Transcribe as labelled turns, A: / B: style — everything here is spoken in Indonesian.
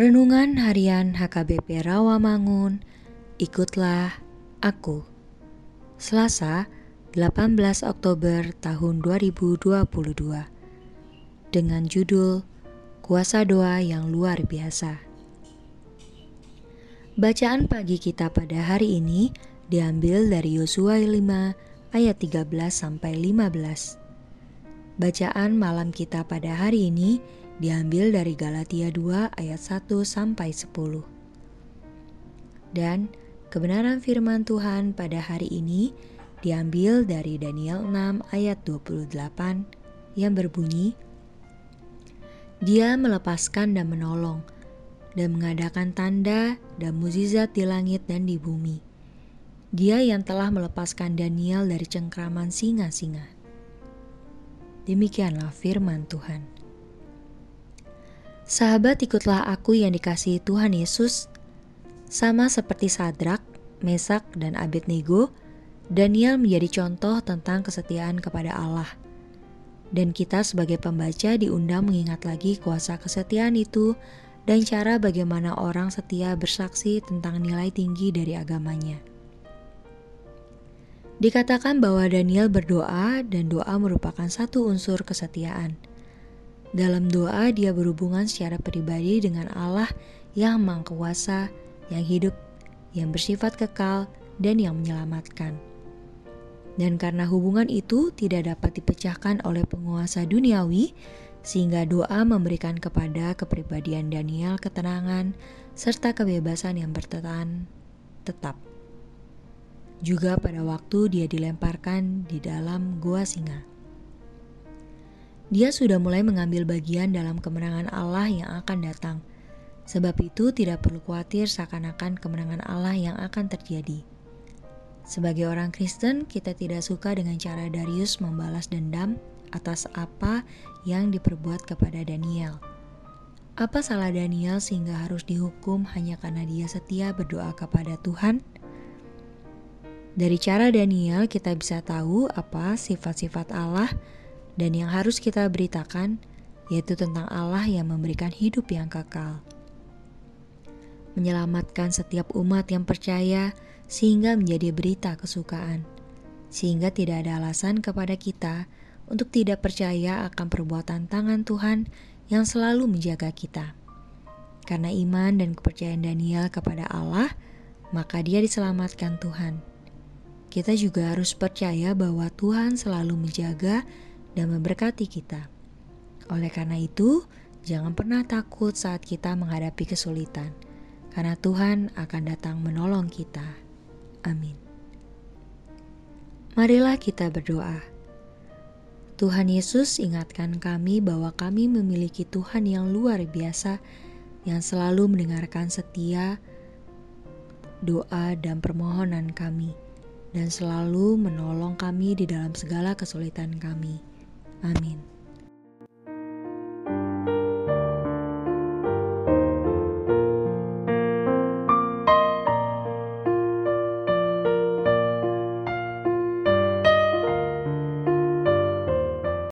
A: Renungan Harian HKBP Rawamangun, ikutlah aku. Selasa, 18 Oktober tahun 2022. Dengan judul Kuasa Doa yang Luar Biasa. Bacaan pagi kita pada hari ini diambil dari Yosua 5 ayat 13 sampai 15. Bacaan malam kita pada hari ini diambil dari Galatia 2 ayat 1 sampai 10. Dan kebenaran firman Tuhan pada hari ini diambil dari Daniel 6 ayat 28 yang berbunyi Dia melepaskan dan menolong dan mengadakan tanda dan mukjizat di langit dan di bumi. Dia yang telah melepaskan Daniel dari cengkraman singa-singa. Demikianlah firman Tuhan. Sahabat, ikutlah aku yang dikasihi Tuhan Yesus, sama seperti Sadrak, Mesak, dan Abednego, Daniel menjadi contoh tentang kesetiaan kepada Allah. Dan kita sebagai pembaca diundang mengingat lagi kuasa kesetiaan itu dan cara bagaimana orang setia bersaksi tentang nilai tinggi dari agamanya. Dikatakan bahwa Daniel berdoa dan doa merupakan satu unsur kesetiaan. Dalam doa dia berhubungan secara pribadi dengan Allah yang Maha Kuasa, yang hidup, yang bersifat kekal, dan yang menyelamatkan. Dan karena hubungan itu tidak dapat dipecahkan oleh penguasa duniawi, sehingga doa memberikan kepada kepribadian Daniel ketenangan serta kebebasan yang bertahan tetap juga pada waktu dia dilemparkan di dalam gua singa. Dia sudah mulai mengambil bagian dalam kemenangan Allah yang akan datang. Sebab itu tidak perlu khawatir seakan-akan kemenangan Allah yang akan terjadi. Sebagai orang Kristen, kita tidak suka dengan cara Darius membalas dendam atas apa yang diperbuat kepada Daniel. Apa salah Daniel sehingga harus dihukum hanya karena dia setia berdoa kepada Tuhan? Dari cara Daniel kita bisa tahu apa sifat-sifat Allah dan yang harus kita beritakan yaitu tentang Allah yang memberikan hidup yang kekal. Menyelamatkan setiap umat yang percaya sehingga menjadi berita kesukaan. Sehingga tidak ada alasan kepada kita untuk tidak percaya akan perbuatan tangan Tuhan yang selalu menjaga kita. Karena iman dan kepercayaan Daniel kepada Allah, maka dia diselamatkan Tuhan kita juga harus percaya bahwa Tuhan selalu menjaga dan memberkati kita. Oleh karena itu, jangan pernah takut saat kita menghadapi kesulitan, karena Tuhan akan datang menolong kita. Amin. Marilah kita berdoa. Tuhan Yesus ingatkan kami bahwa kami memiliki Tuhan yang luar biasa yang selalu mendengarkan setia doa dan permohonan kami dan selalu menolong kami di dalam segala kesulitan kami. Amin.